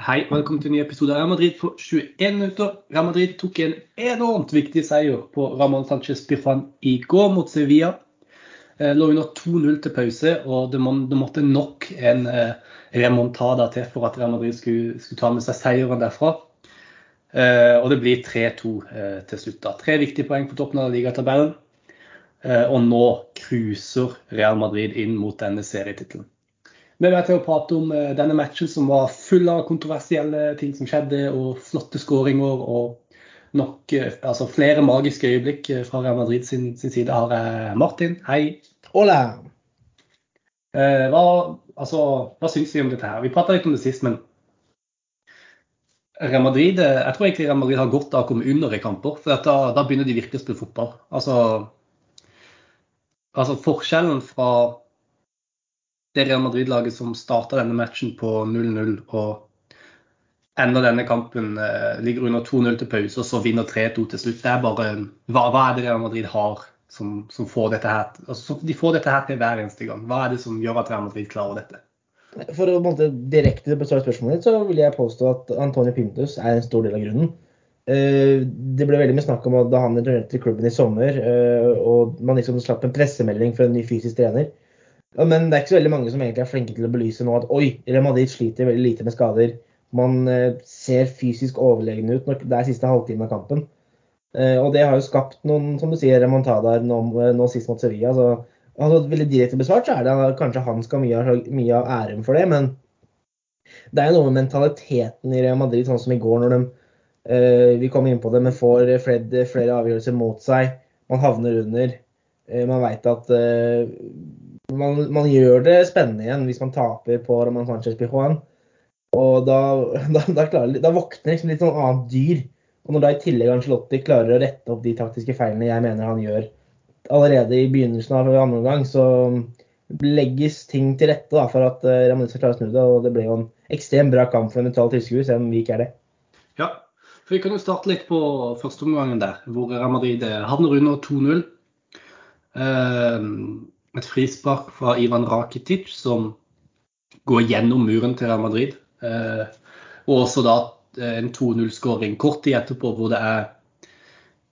Hei, velkommen til en ny episode av Real Madrid for 21 minutter. Real Madrid tok en enormt viktig seier på Ramón Sánchez Pifan i går mot Sevilla. Eh, lå under 2-0 til pause, og det, må, det måtte nok en eh, remontada til for at Real Madrid skulle, skulle ta med seg seieren derfra. Eh, og det blir 3-2 eh, til slutt. da. Tre viktige poeng på toppen av ligatabellen. Og nå cruiser Real Madrid inn mot denne serietittelen. Vi er til å prate om denne matchen som var full av kontroversielle ting som skjedde, og flotte skåringer og nok eh, altså flere magiske øyeblikk eh, fra Real Madrid sin, sin side. Har jeg Martin, hei. Hola! Eh, hva, altså, hva syns vi om dette her? Vi prata litt om det sist, men Real Madrid, jeg tror egentlig Real Madrid har godt av å komme under i kamper. For da, da begynner de virkelig å spille fotball. Altså, altså forskjellen fra det Real Madrid-laget som starta denne matchen på 0-0 og ender denne kampen eh, ligger under 2-0 til pause og så vinner 3-2 til slutt. Det er bare, hva, hva, er det Real Madrid har som, som får dette her altså, De får dette her til hver eneste gang. Hva er det som gjør at Real Madrid klarer dette? For å måte, direkte besvare spørsmålet ditt, så vil jeg påstå at Antonio Pintus er en stor del av grunnen. Eh, det ble veldig mye snakk om at da han returnerte til klubben i sommer, eh, og man liksom slapp en pressemelding fra en ny fysisk trener. Men det er ikke så veldig mange som egentlig er flinke til å belyse nå at oi, Real Madrid sliter veldig lite med skader. Man eh, ser fysisk overlegne ut når det er siste halvtime av kampen. Eh, og det har jo skapt noen som du sier, remontadaer nå, eh, nå sist mot Sevilla. Så, altså, veldig direkte besvart så er det kanskje han skal ha mye, mye, av æren for det. Men det er jo noe med mentaliteten i Real Madrid, sånn som i går når de vi kom inn på det, men får flere, flere avgjørelser mot seg. Man havner under. man veit at man, man, gjør det spennende igjen hvis man taper på Roman Sanchez Pijuan. Og da, da, da, klarer, da våkner liksom litt sånn annet dyr. Og når da i tillegg Angelotti klarer å rette opp de taktiske feilene jeg mener han gjør allerede i begynnelsen av andre omgang, så legges ting til rette da, for at eh, skal klare å snu det. Og det ble jo en ekstremt bra kamp for en nøytral tilskuer, selv om vi ikke er det. Ja, for vi kan jo starte litt på førsteomgangen der, hvor Real Madrid eh, havner under 2-0. Uh, et frispark fra Ivan Rakitic som går gjennom muren til Real Madrid. Eh, og også da eh, en 2-0-skåring kort tid etterpå hvor det er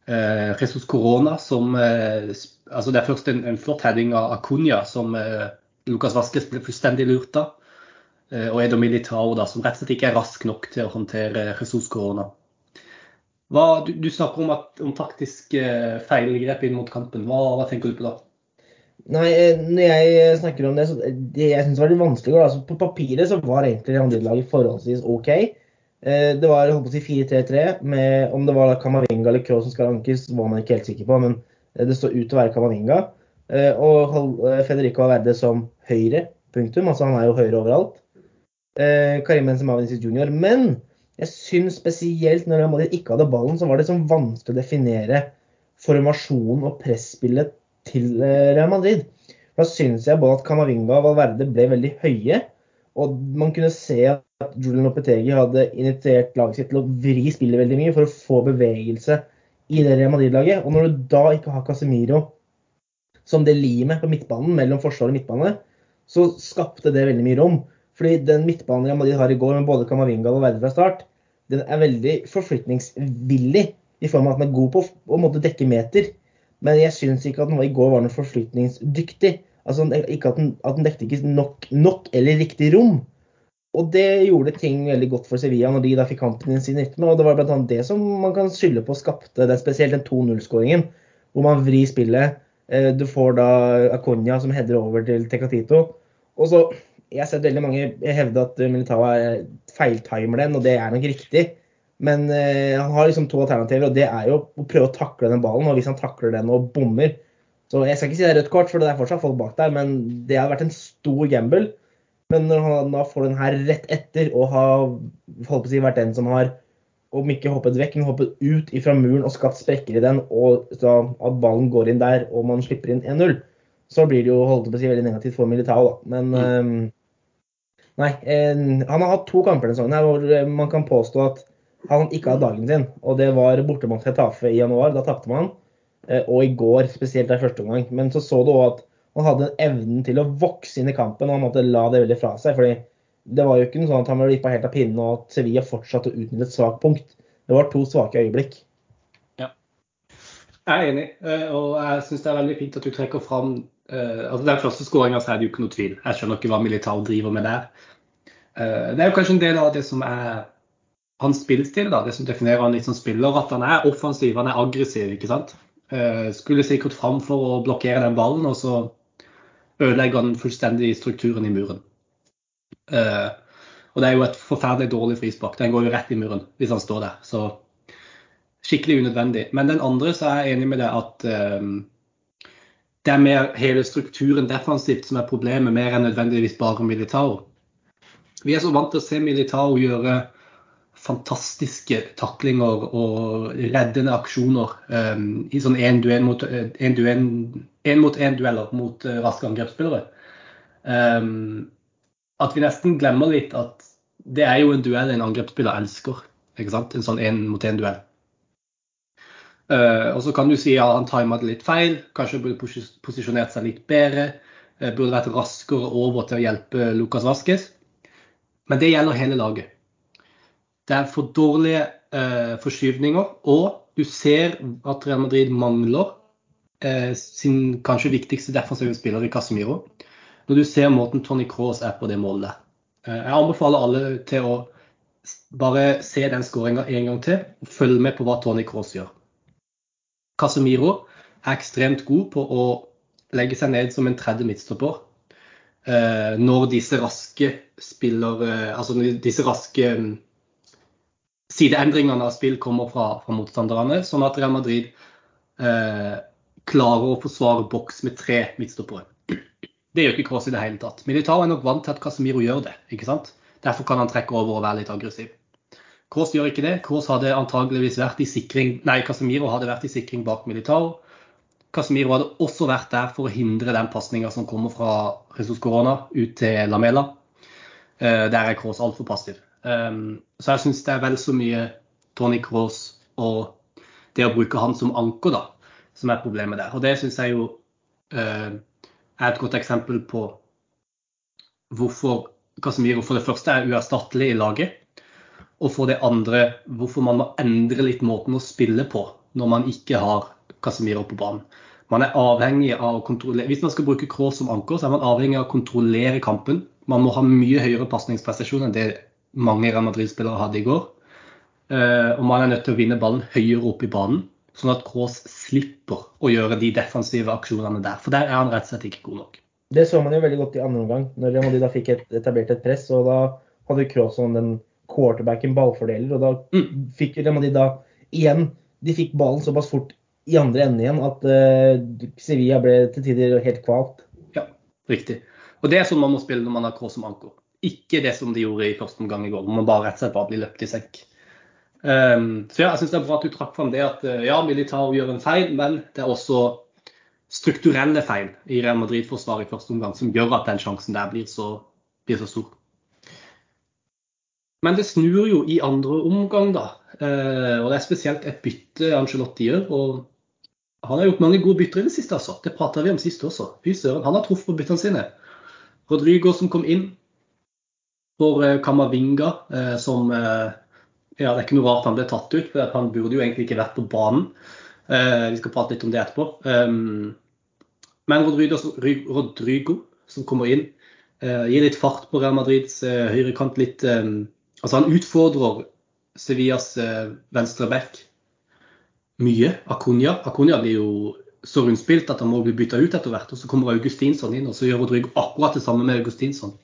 eh, Jesus Corona som altså Det er først en, en flott heading av Acuña som Lucas Vasques ble fullstendig lurt av. Og Edo Militao da, som rett og slett ikke er rask nok til å håndtere Jesus Corona. Hva, du, du, snakker om, at, om taktisk feilgrep inn mot kampen. Hva, hva tenker du på da? Nei, eh, når jeg snakker om det, så det jeg syns var litt vanskelig altså, På papiret så var egentlig andrelaget forholdsvis OK. Eh, det var holdt på å si 4-3-3. Om det var Kamavinga eller Kroos som skal ankes, var man ikke helt sikker på. Men eh, det står ut til å være Kamavinga. Og Federico Valverde som høyre, punktum. Altså han er jo høyre overalt. Karim Benzema Vinicius jr. Men jeg syns spesielt når Madrid ikke hadde ballen, så var det sånn vanskelig å definere formasjonen og presspillet til eh, Real Madrid. Da syns jeg både at Camavinga og Valverde ble veldig høye. Og man kunne se at Julian Lopetegi hadde initiert laget sitt til å vri spillet veldig mye for å få bevegelse i det Real Madrid-laget. Og når du da ikke har Casemiro som det limet på midtbanen mellom forsvar og midtbane, så skapte det veldig mye rom. Fordi den midtbanen Real Madrid har i går med både Camavinga og Valverde fra start, den er veldig forflytningsvillig i form av at den er god på å dekke meter. Men jeg syns ikke at den i går var noe forflytningsdyktig. Altså, ikke at den, at den dekte ikke nok, nok, eller riktig rom. Og det gjorde ting veldig godt for Sevilla når de da fikk kampen i sin rytme. Og det var bl.a. det som man kan skylde på skapte det, spesielt den 2-0-skåringen, hvor man vrir spillet. Eh, du får da Aconia som header over til Tecatito. Og så, Jeg har sett veldig mange hevde at Militao feiltimer den, og det er nok riktig. Men eh, han har liksom to alternativer, og det er jo å prøve å takle den ballen. Og hvis han takler den og bommer Så jeg skal ikke si det er rødt kort, for det er fortsatt folk bak der, men det hadde vært en stor gamble. Men når han da får den her rett etter, og har holdt på å si, vært den som har om ikke hoppet vekk, men hoppet ut fra muren og skapt sprekker i den, og at ballen går inn der og man slipper inn 1-0, så blir det jo holdt på å si veldig negativt for Militao. da. Men mm. um, nei, en, han har hatt to kamper denne sesongen her hvor man kan påstå at han ikke hadde dagen sin. Og det var borte mot Hetafe i januar. Da tapte man. Eh, og i går, spesielt der første omgang. Men så så du òg at han hadde evnen til å vokse inn i kampen, og han måtte la det veldig fra seg. fordi det var jo ikke noe sånn at han ble vippa helt av pinnen og at Sevilla fortsatte å utnytte et svakt punkt. Det var to svake øyeblikk. Ja. Jeg er enig, eh, og jeg syns det er veldig fint at du trekker fram uh, altså Den første skåringa er det jo ikke noe tvil. Jeg skjønner ikke hva Militao driver med der. Det er jo kanskje en del av det som er hans spillstil, da, det som definerer han litt som spiller, at han er offensiv, han er aggressiv. ikke sant? Uh, skulle sikkert fram for å blokkere den ballen, og så ødelegger han fullstendig strukturen i muren. Uh, og det er jo et forferdelig dårlig frispark. Den går jo rett i muren hvis han står der. Så skikkelig unødvendig. Men den andre så er jeg enig med deg at uh, det er mer hele strukturen defensivt som er problemet, mer enn nødvendigvis bare Militao. Vi er så vant til å se Militao gjøre fantastiske taklinger og reddende aksjoner um, i sånn én-mot-én mot, uh, raske angrepsspillere. Um, at vi nesten glemmer litt at det er jo en duell en angrepsspiller elsker. ikke sant? En sånn én-mot-én-duell. Uh, og så kan du si ja, han tima det litt feil, kanskje burde posisjonert seg litt bedre. Uh, burde vært raskere over til å hjelpe Lukas Vaskes. Men det gjelder hele laget. Det er for dårlige eh, forskyvninger, og du ser at Real Madrid mangler sin kanskje viktigste defensive spiller i Casemiro når du ser måten Tony Cross er på det målet. Eh, jeg anbefaler alle til å bare se den skåringa en gang til og følge med på hva Tony Cross gjør. Casemiro er ekstremt god på å legge seg ned som en tredje midtstopper. Eh, når disse raske spiller eh, Altså disse raske mm, sideendringene av spill kommer fra, fra motstanderne, sånn at Real Madrid eh, klarer å forsvare boks med tre midtstoppere. Det gjør ikke Kroos i det hele tatt. Militao er nok vant til at Casemiro gjør det. ikke sant? Derfor kan han trekke over og være litt aggressiv. Kroos gjør ikke det. Kroos hadde antageligvis vært i sikring Nei, Casemiro hadde vært i sikring bak Militao. Casemiro hadde også vært der for å hindre den pasninga som kommer fra Jesus Corona ut til Lamela. Uh, der er Kroos altfor passiv. Um, så jeg syns det er vel så mye Tony Kroos og det å bruke han som anker da, som er problemet der. Og det syns jeg jo uh, er et godt eksempel på hvorfor Casemiro for det første er uerstattelig i laget. Og for det andre hvorfor man må endre litt måten å spille på når man ikke har Casemiro på banen. Man er avhengig av å kontrollere Hvis man skal bruke Kroos som anker, så er man avhengig av å kontrollere kampen. Man må ha mye høyere pasningsprestasjon enn det mange Real Madrid-spillere hadde i går. Eh, og man er nødt til å vinne ballen høyere opp i banen sånn at Kroos slipper å gjøre de defensive aksjonene der. For der er han rett og slett ikke god nok. Det så man jo veldig godt i andre omgang, når Real da fikk et, etablert et press. og Da hadde Kroos som den quarterbacken ballfordeler, og da mm. fikk Real da igjen De fikk ballen såpass fort i andre enden igjen at uh, Sevilla ble til tider helt kvalt. Ja, riktig. Og det er sånn man må spille når man har Kroos som anker. Ikke det som de gjorde i første omgang i går, man bare rett og slett bare blir løpt i senk. Um, så ja, jeg syns det er bra at du trakk fram det at eh, ja, Militao gjør en feil, men det er også strukturelle feil i Real Madrid-forsvaret i første omgang som gjør at den sjansen der blir så, blir så, stor. Men det snur jo i andre omgang, da. Uh, og det er spesielt et bytte Angelotti gjør. og Han har gjort mange gode bytter i det siste, altså. Det prata vi om sist også. Fy søren, han har truffet på byttene sine. Rodrigo som kom inn for uh, Kamavinga, uh, som ja, Det er ikke noe rart han ble tatt ut, for han burde jo egentlig ikke vært på banen. Eh, vi skal prate litt om det etterpå. Um, men Rodrigo, som kommer inn, eh, gir litt fart på Real Madrids eh, høyrekant. litt, um, altså Han utfordrer Sevillas eh, venstre back mye. Acuña. Acuña blir jo så rundspilt at han må bli bytta ut etter hvert. og Så kommer Augustinsson inn, og så gjør Rodrigo akkurat det samme med Augustinsson.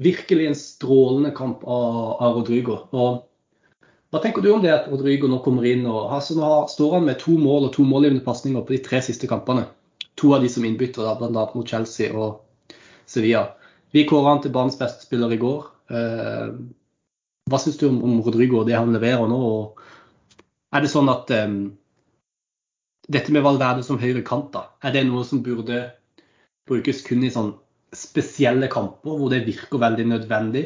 Virkelig en strålende kamp av, av Rodrigo. og hva tenker du om det at Rodrigo nå kommer inn og altså nå står han med to mål og to målgivende pasninger på de tre siste kampene? To av de som innbytter, bl.a. mot Chelsea og Sevilla. Vi kåra han til banens beste spiller i går. Eh, hva syns du om, Rodrigo og det han leverer nå? er det sånn at um, dette med Valverde som høyre kant, da, er det noe som burde brukes kun i sånn spesielle kamper hvor det virker veldig nødvendig?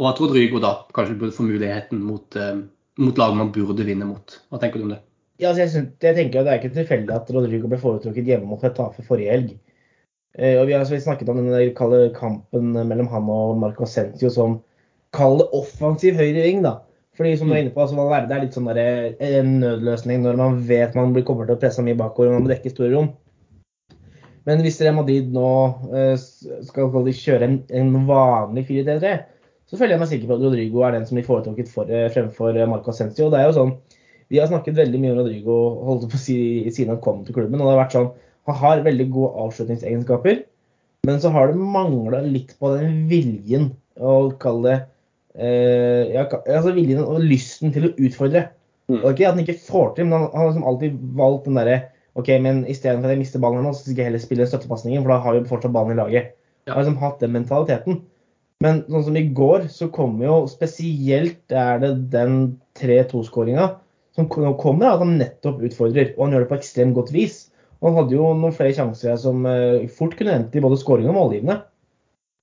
Og at Rodrigo da kanskje burde få muligheten mot, eh, mot lag man burde vinne mot. Hva tenker du om det? Ja, altså jeg, synes, jeg, tenker at Det er ikke tilfeldig at Rodrigo ble foretrukket hjemme mot Hetafe forrige helg. Eh, og vi har så vidt snakket om den kalde kampen mellom han og Marco Sentio som Kall det offensiv høyre ving, da. Fordi som du er inne på, altså Valverde er litt sånn der, en nødløsning når man vet man blir kommer til å presse mye bakover og man må dekke store rom. Men hvis Real Madrid nå eh, skal kjøre en, en vanlig 4-3-3, så føler jeg meg sikker på at Rodrigo er den som blir foretrukket for, eh, fremfor eh, Marco Ascencio. Det er jo sånn, Vi har snakket veldig mye om Rodrigo holdt på å si, siden han kom til klubben. og det har vært sånn, Han har veldig gode avslutningsegenskaper, men så har det mangla litt på den viljen å kalle det eh, ja, altså viljen og lysten til å utfordre. Mm. er ikke at han ikke får til, men han, han har liksom alltid valgt den derre OK, men istedenfor at jeg mister ballen nå, så skal jeg heller spille støttepasningen, for da har vi fortsatt ballen i laget. Ja. har liksom hatt den mentaliteten. Men sånn som i går, så kommer jo spesielt er det den 3-2-skåringa som kommer at han nettopp utfordrer. Og han gjør det på ekstremt godt vis. Og han hadde jo noen flere sjanser som uh, fort kunne endt i både skåring og målgivende.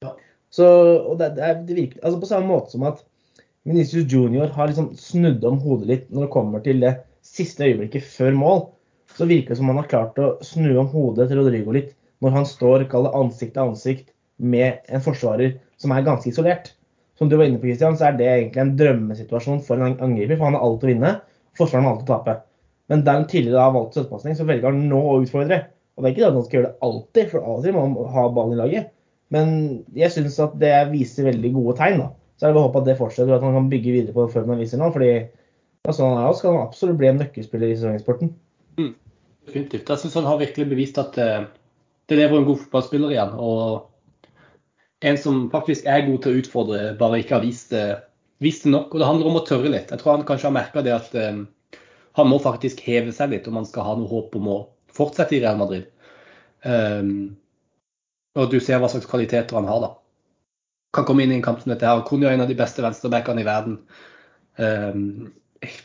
Ja. Så, og det, det, det virker, altså På samme måte som at Ministus Junior har liksom snudd om hodet litt når det kommer til det siste øyeblikket før mål, så virker det som han har klart å snu om hodet til Rodrigo litt når han står ansikt til ansikt med en forsvarer som er ganske isolert. Som du var inne på, Christian, så er det egentlig en drømmesituasjon for en angriper, for han har alt å vinne. Forsvareren har alt å tape. Men der han tidligere har valgt støttepasning, så velger han nå å utfordre. Og det er ikke det at han skal gjøre det alltid, for av og til må han ha ballen i laget. Men jeg syns at det viser veldig gode tegn. da. Så jeg å håpe at det fortsetter, og at han kan bygge videre på den formen han viser nå. fordi ja, sånn han er, skal han absolutt bli en nøkkelspiller i sesongsporten. Mm. Definitivt. Jeg syns han har virkelig bevist at uh, det lever en god fotballspiller igjen. og en som faktisk er god til å utfordre, bare ikke har vist det, vist det nok. Og det handler om å tørre litt. Jeg tror han kanskje har merka det at um, han må faktisk heve seg litt om han skal ha noe håp om å fortsette i Real Madrid. Um, og du ser hva slags kvaliteter han har, da. Kan komme inn i en kamp som dette her. Kunne jo en av de beste venstrebackene i verden. Um,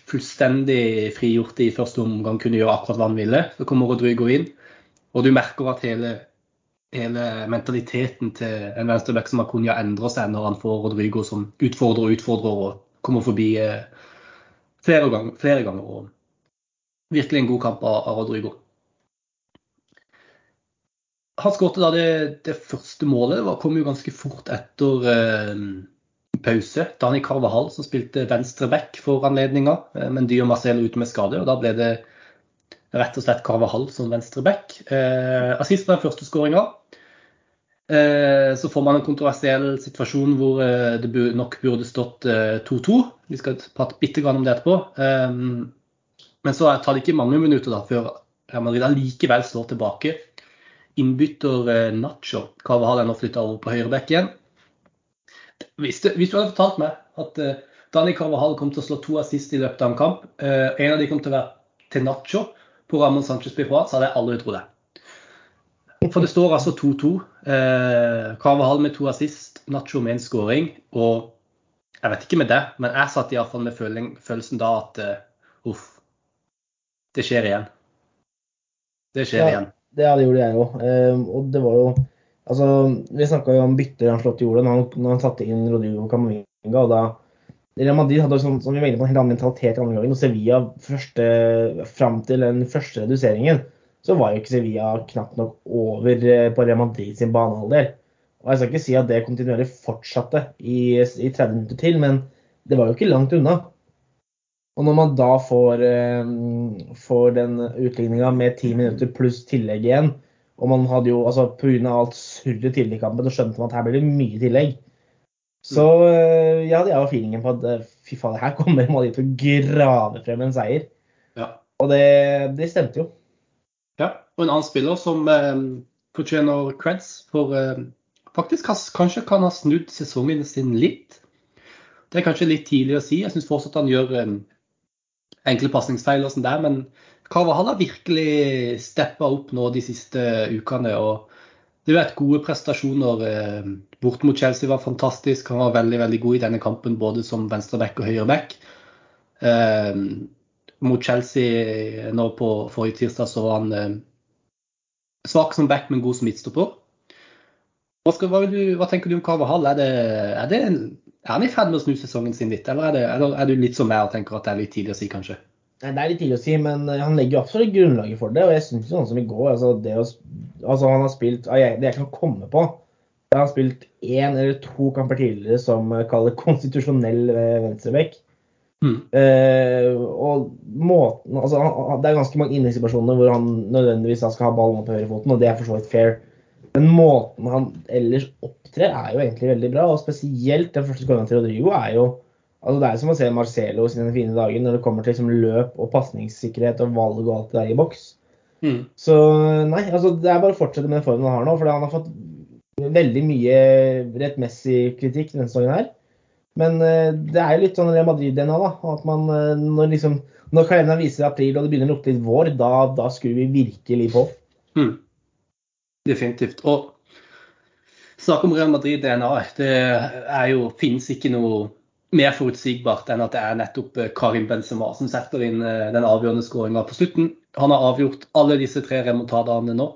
fullstendig frigjort i første omgang, kunne gjøre akkurat hva han ville. Så kommer Rodrigo inn, og du merker at hele hele mentaliteten til en venstreback som Akunya endrer seg når han får Rodrigo som utfordrer og utfordrer og kommer forbi eh, flere, ganger, flere ganger. og Virkelig en god kamp av, Rodrigo. Han skåret da det, det, første målet. Det kom jo ganske fort etter eh, pause. Dani Carvahall som spilte venstreback for anledninga, eh, men Dio Marcel ute med skade. og Da ble det rett og slett Carvahall som venstreback. Eh, assist på den første skåringa. Eh, så får man en kontroversiell situasjon hvor eh, det nok burde stått 2-2. Eh, Vi skal prate bitte grann om det etterpå. Eh, men så tar det ikke mange minutter da, før Real Madrid allikevel slår tilbake. Innbytter Nacho Carvahall er nå flytta over på høyreback igjen. Hvis, det, hvis, du hadde fortalt meg at Dani Carvahal kom til å slå to assist i løpet av en kamp, en av de kom til å være til Nacho, på Ramón Sánchez Pizjuan, så hadde jeg aldri trodd det. For det står altså 2-2. Eh, Carvahal med to assist, Nacho med en scoring. Og jeg vet ikke med det, men jeg satt iallfall med følelsen da at uh, uff, det skjer igjen. Det skjer ja, igjen. Det, ja, det gjorde jeg òg. Eh, og det var jo Altså, vi snakka jo om bytter han slått i jorda når han, når han satte inn Rodrigo Camavinga. og da Real Madrid hadde sånn, som vi var inne på, en helt annen mentalitet i andre gangen. Og Sevilla første, fram til den første reduseringen, så var jo ikke Sevilla knapt nok over eh, på Real Madrid sin banehalvdel. Og Jeg skal ikke si at det kontinuerlig fortsatte i, i 30 minutter til, men det var jo ikke langt unna. Og når man da får, eh, får den utligninga med ti minutter pluss tillegg igjen, og man hadde jo, altså pga. alt surret tidlig i kampen, så skjønte man at her blir det mye tillegg. Så eh, ja, det er jo feelingen på at eh, fy faen, her kommer Madrid til å grave frem en seier. Ja. Og det, det, stemte jo. Ja, og en annen spiller som eh, fortjener creds for eh, faktisk kanskje kan ha snudd sesongen sin litt. Det er kanskje litt tidlig å si. Jeg syns fortsatt han gjør eh, enkle pasningsfeil og sånn der, men Carvahall har virkelig steppa opp nå de siste ukene. og det har vært gode prestasjoner. Eh, bort mot Chelsea var fantastisk. Han var veldig veldig god i denne kampen, både som venstreback og høyreback. Eh, mot Chelsea nå på forrige tirsdag så var han eh, svak som back, men god som midtstopper. Hva, hva, hva, tenker du om Carvahall? Er, er, er han i ferd med å snu sesongen sin litt, eller er, det, er, du litt som meg og tenker at det er litt tidlig å si, kanskje? Nei, Det er litt tidlig å si, men eh, han legger jo absolutt grunnlaget for det. Og jeg syns sånn som i går altså, det å, altså Han har spilt Det jeg kan komme på, han har spilt én eller to kamper tidligere som eh, kaller konstitusjonell venstreback. Mm. Eh, og måten altså, Det er ganske mange innleggssituasjoner hvor han nødvendigvis skal ha ballen på høyrefoten, og det er for så vidt fair. Men måten han ellers opptrer, er jo egentlig veldig bra. Og spesielt den første skåringen til Rodrigo er jo Altså Det er som å se Marcelo sine fine dager når det kommer til liksom løp og pasningssikkerhet og valg og alt det der i boks. Mm. Så nei, altså det er bare å fortsette med den formen han har nå. For han har fått veldig mye rettmessig kritikk denne sesongen her. Men uh, det er jo litt sånn Real Madrid-DNA, da. At man uh, når liksom når kalenderen viser april og det begynner å lukte litt vår, da, da skrur vi virkelig på. Mm. Definitivt. Og snakk om Real Madrid-DNA. Det er jo, finnes ikke noe mer forutsigbart enn at det er nettopp eh, Karim Benzema som setter inn eh, den avgjørende skåringa på slutten. Han har avgjort alle disse tre remontadene nå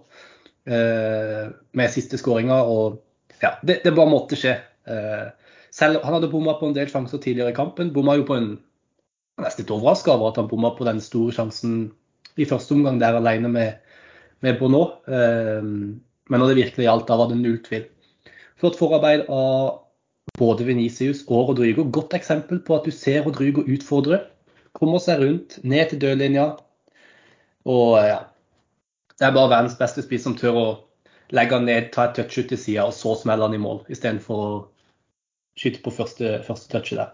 eh, med siste skåringa, og ja, det, det, bare måtte skje. Selv Han hadde bomma på en del sjanser tidligere i kampen. Bomma jo på en Nesten litt overraska over at han bomma på den store sjansen i første omgang der alene med, med Bono. Men når det virkelig gjaldt, da var det null tvil. Flott forarbeid av både Venicius og Rodrigo. Godt eksempel på at du ser Rodrigo utfordre. Kommer seg rundt, ned til dødlinja. Og ja, det er bare verdens beste spiss som tør å legge han ned, ta et touch ut til sida, og så smelle han i mål, istedenfor å skyte på første, første touchet der.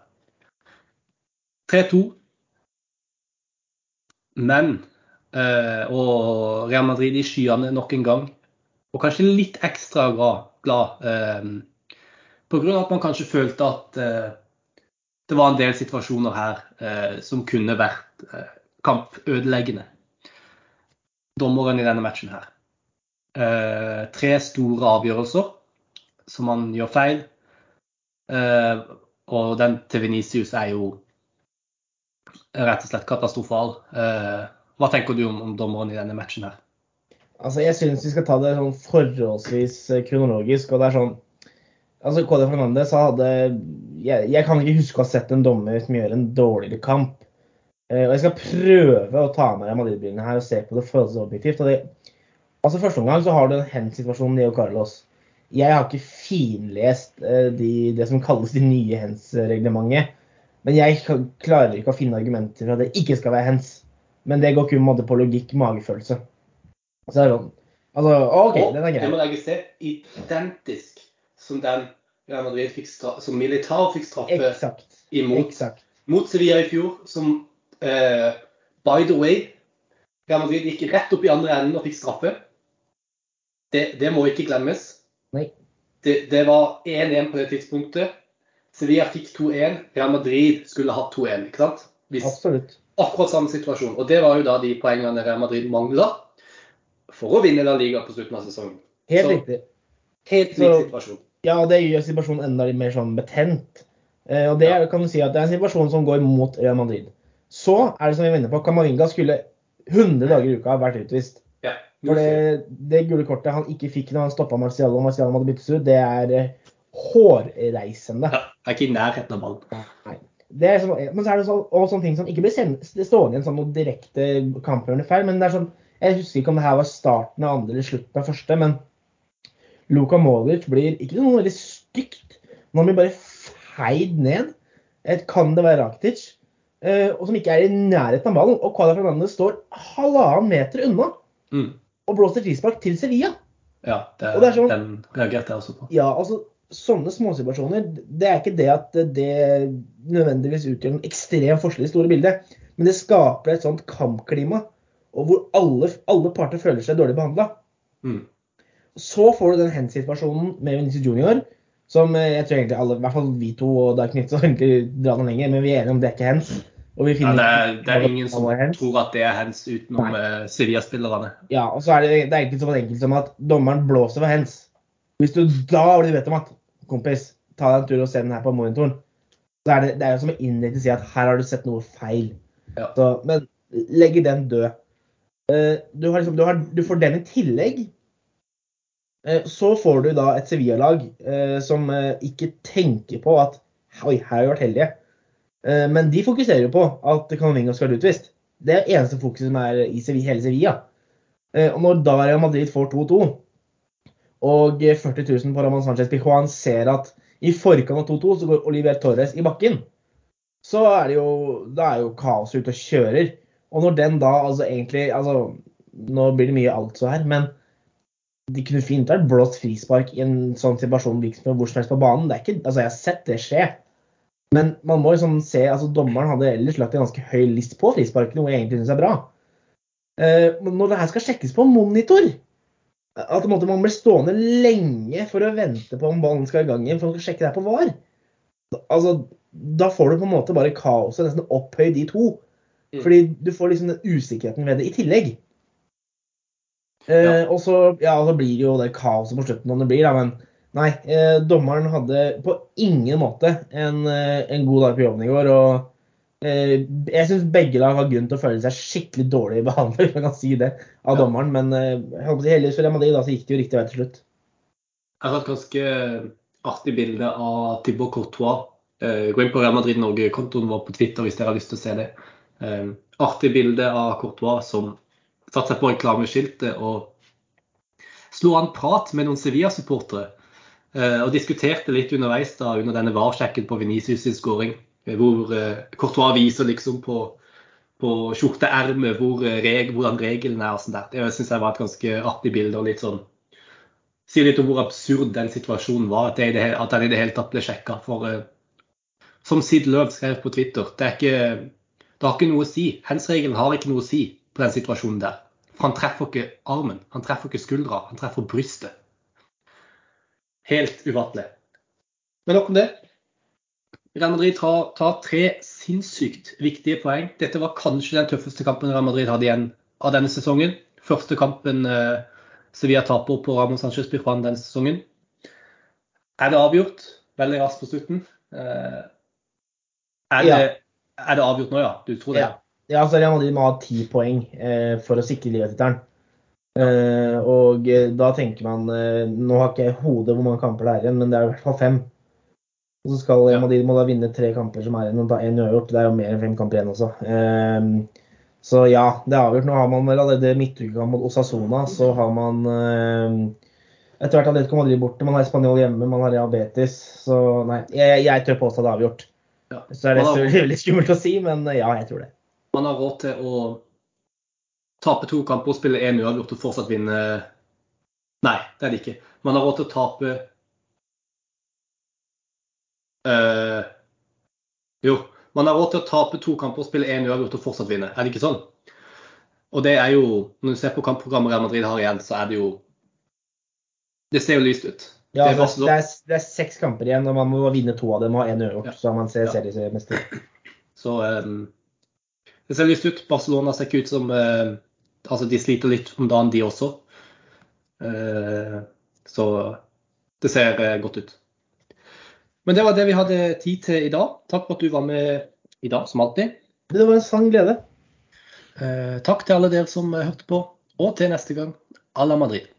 3-2. Men eh, Og Real Madrid i skyene nok en gang. Og kanskje litt ekstra glad, glad eh, Pga. at man kanskje følte at eh, det var en del situasjoner her eh, som kunne vært eh, kampødeleggende. Dommeren i denne matchen her. Tre store avgjørelser som man gjør feil. Og den til Venicius er jo rett og slett katastrofal. Hva tenker du om dommeren i denne matchen her? Altså, Jeg syns vi skal ta det sånn forholdsvis kronologisk. og det er sånn Altså, KD Fernandez hadde jeg, jeg, kan ikke huske å ha sett en dommer som gjør en dårligere kamp. Uh, og Jeg skal prøve å ta med Madrid-brillene her og se på det forholdsvis objektivt. og det, altså Første omgang så har du en hands-situasjon, Neo Carlos. Jeg har ikke finlest uh, de, det som kalles de nye hands-reglementet. Men jeg klarer ikke å finne argumenter for at det ikke skal være hens. Men det går kun på logikk, magefølelse. Så det er sånn. Altså, OK, den er grei. Det må legges til identisk som den Real Madrid fikk som Militar fikk straffe Exakt. imot. Exakt. Mot Sevilla i fjor, som uh, by the way Real Madrid gikk rett opp i andre enden og fikk straffe. Det, det må ikke glemmes. Nei. Det, det var 1-1 på det tidspunktet. Sevilla fikk 2-1. Real Madrid skulle hatt 2-1. ikke sant? Hvis, Absolutt. Akkurat samme situasjon. Og det var jo da de poengene Real Madrid mangla for å vinne La Liga på slutten av sesongen. Helt Så, riktig. Helt lik situasjon. Ja, det gjør situasjonen enda litt mer sånn betent. Eh, og det kan du si at det er en situasjon som går mot Real Madrid. Så er det som vi venter på, Camavinga skulle 100 dager i uka vært utvist. Ja, For det, det gule kortet han ikke fikk når han stoppa Marcial og Marcial måtte byttes ut, det er eh, hårreisende. Ja, er ikke i nærheten av ballen. Nei. Det er så, men så er det så, også sånne ting som ikke blir stående i en sånn direkte kampgjørende feil. Men det er sånn, jeg husker ikke om det her var starten av andre eller slutten av første, men Luka Modic blir ikke noe veldig stygt, men han blir bare feid ned. Et, kan det være Rakitic? Eh, og som ikke er i nærheten av ballen. Og Cuadra Fernandez står halvannen meter unna mm. og blåser frispark til Sevilla. Ja, det, det sånn, den reagerte jeg også på. Ja, altså Sånne småsituasjoner, det er ikke det at det nødvendigvis utgjør en ekstrem forskjell i store bildet, men det skaper et sånt kampklima og hvor alle, alle parter føler seg dårlig behandla. Mm. Så får du den hands-situasjonen med Vinicius Junior, som eh, jeg tror egentlig alle, i hvert fall vi to og Dag har egentlig dra noe lenger, men vi er enige om det er ikke hands. Ja, det, er, det, er, ingen som tror at det er hands utenom uh, Sevilla-spillerne. Ja, og så er det, det er egentlig så enkelt som at dommeren blåser for hands. Hvis du da blir bedt om at kompis, ta deg en tur og se den her på monitoren, så er det, det er jo som å indirekte si at her har du sett noe feil. Ja. Så, men legge den død. Uh, du, liksom, du, du, får den i tillegg Eh, så får du da et Sevilla-lag eh, som eh, ikke tenker på at Oi, her har vi vært heldige. Men de fokuserer jo på at Canavinga skal være utvist. Det er eneste fokuset som er i hele Sevilla. Eh, og når da Real Madrid får 2-2, og 40 000 på Ramón Sánchez Pijuan ser at i forkant av 2-2 så går Oliver Torres i bakken, så er det jo, er jo kaoset ute og kjører. Og når den da altså egentlig altså, Nå blir det mye altså her, men de kunne fint vært blåst frispark i en sånn situasjon hvor som helst på banen. Det er ikke, altså Jeg har sett det skje. Men man må liksom se, altså dommeren hadde ellers lagt en ganske høy list på frispark, noe jeg egentlig syns er bra. Eh, når det her skal sjekkes på monitor, at måte, man blir stående lenge for å vente på om ballen skal i gang igjen for å sjekke det her på VAR, altså, da får du på en måte bare kaoset nesten opphøyd i to. Mm. Fordi du får liksom den usikkerheten ved det i tillegg. Eh, ja. og så ja, så blir det jo det kaoset på slutten om det blir, da, men nei. Eh, dommeren hadde på ingen måte en, eh, en god dag på jobben i går. og eh, jeg syns begge lag har grunn til å føle seg skikkelig dårlig behandlet, hvis man kan si det, av ja. dommeren. Men jeg håper si heldigvis for Madrid, da, så gikk det jo riktig vei til slutt. Jeg har et ganske artig bilde av Thibaut Courtois. Eh, gå inn på Real Madrid Norge-kontoen vår på Twitter hvis dere har lyst til å se det. Artig bilde av Courtois som satte seg på reklameskiltet og slo an prat med noen Sevilla-supportere. Uh, og diskuterte litt underveis da, under denne VAR-sjekken på Venicius' skåring. Hvor uh, Courtois viser liksom på, på skjorteermet hvor, hvordan reglene er. og sånt der. Det syns jeg var et ganske artig bilde. og litt sånn Sier litt om hvor absurd den situasjonen var, at, det, at den i det hele tatt ble sjekka. For som Sid Løv skrev på Twitter, det er ikke det har ikke noe å si. Hands-regelen har ikke noe å si på den situasjonen der. For han treffer ikke armen, han treffer ikke skuldra, han treffer brystet. Helt ufattelig. Men nok om det. Real Madrid tar, tar, tre sinnssykt viktige poeng. Dette var kanskje den tøffeste kampen Real Madrid hadde igjen av denne sesongen. Første kampen eh, Sevilla taper på Ramón Sánchez Pirfan denne sesongen. Er det avgjort? Veldig raskt på slutten. Eh, er det, ja. Er det avgjort nå, ja? Du tror det? Ja, ja altså Real Madrid må ha ti poeng eh, for å sikre ligatittelen. Eh, og eh, da tenker man eh, Nå har ikke jeg hodet hvor mange kamper det er igjen, men det er i hvert fall fem. Og så skal Real Madrid må da vinne tre kamper som er igjen, og da én uavgjort. Det er jo mer enn fem kamper igjen også. Eh, så ja, det er avgjort. Nå har man vel allerede midtukekamp mot Osasona. Så har man eh, etter hvert Atletico Madrid borte, man har Spanjol hjemme, man har Real Betis. Så nei, jeg, jeg tør påstå det er avgjort. Ja. Så er det veldig skummelt å si, men ja, jeg tror det. Man har råd til å tape to kamper og spille én uavgjort og fortsatt vinne Nei, det er det ikke. Man har råd til å tape uh, Jo, man har råd til å tape to kamper og spille én uavgjort og fortsatt vinne. Er det ikke sånn? Og det er jo, når du ser på kampprogrammet Real Madrid har igjen, så er det jo Det ser jo lyst ut. Ja, det, er, det, er, det, er, seks kamper igjen, og man må vinne to av dem og ha én uavgjort. Ja. Så man ser ja. seriemester. Så um, det ser lyst ut. Barcelona ser ikke ut som eh, Altså, de sliter litt om dagen, de også. Eh, så det ser uh, godt ut. Men det var det vi hadde tid til i dag. Takk for at du var med i dag, som alltid. Det var en sann glede. takk til alle dere som hørte på, og til neste gang. À la Madrid.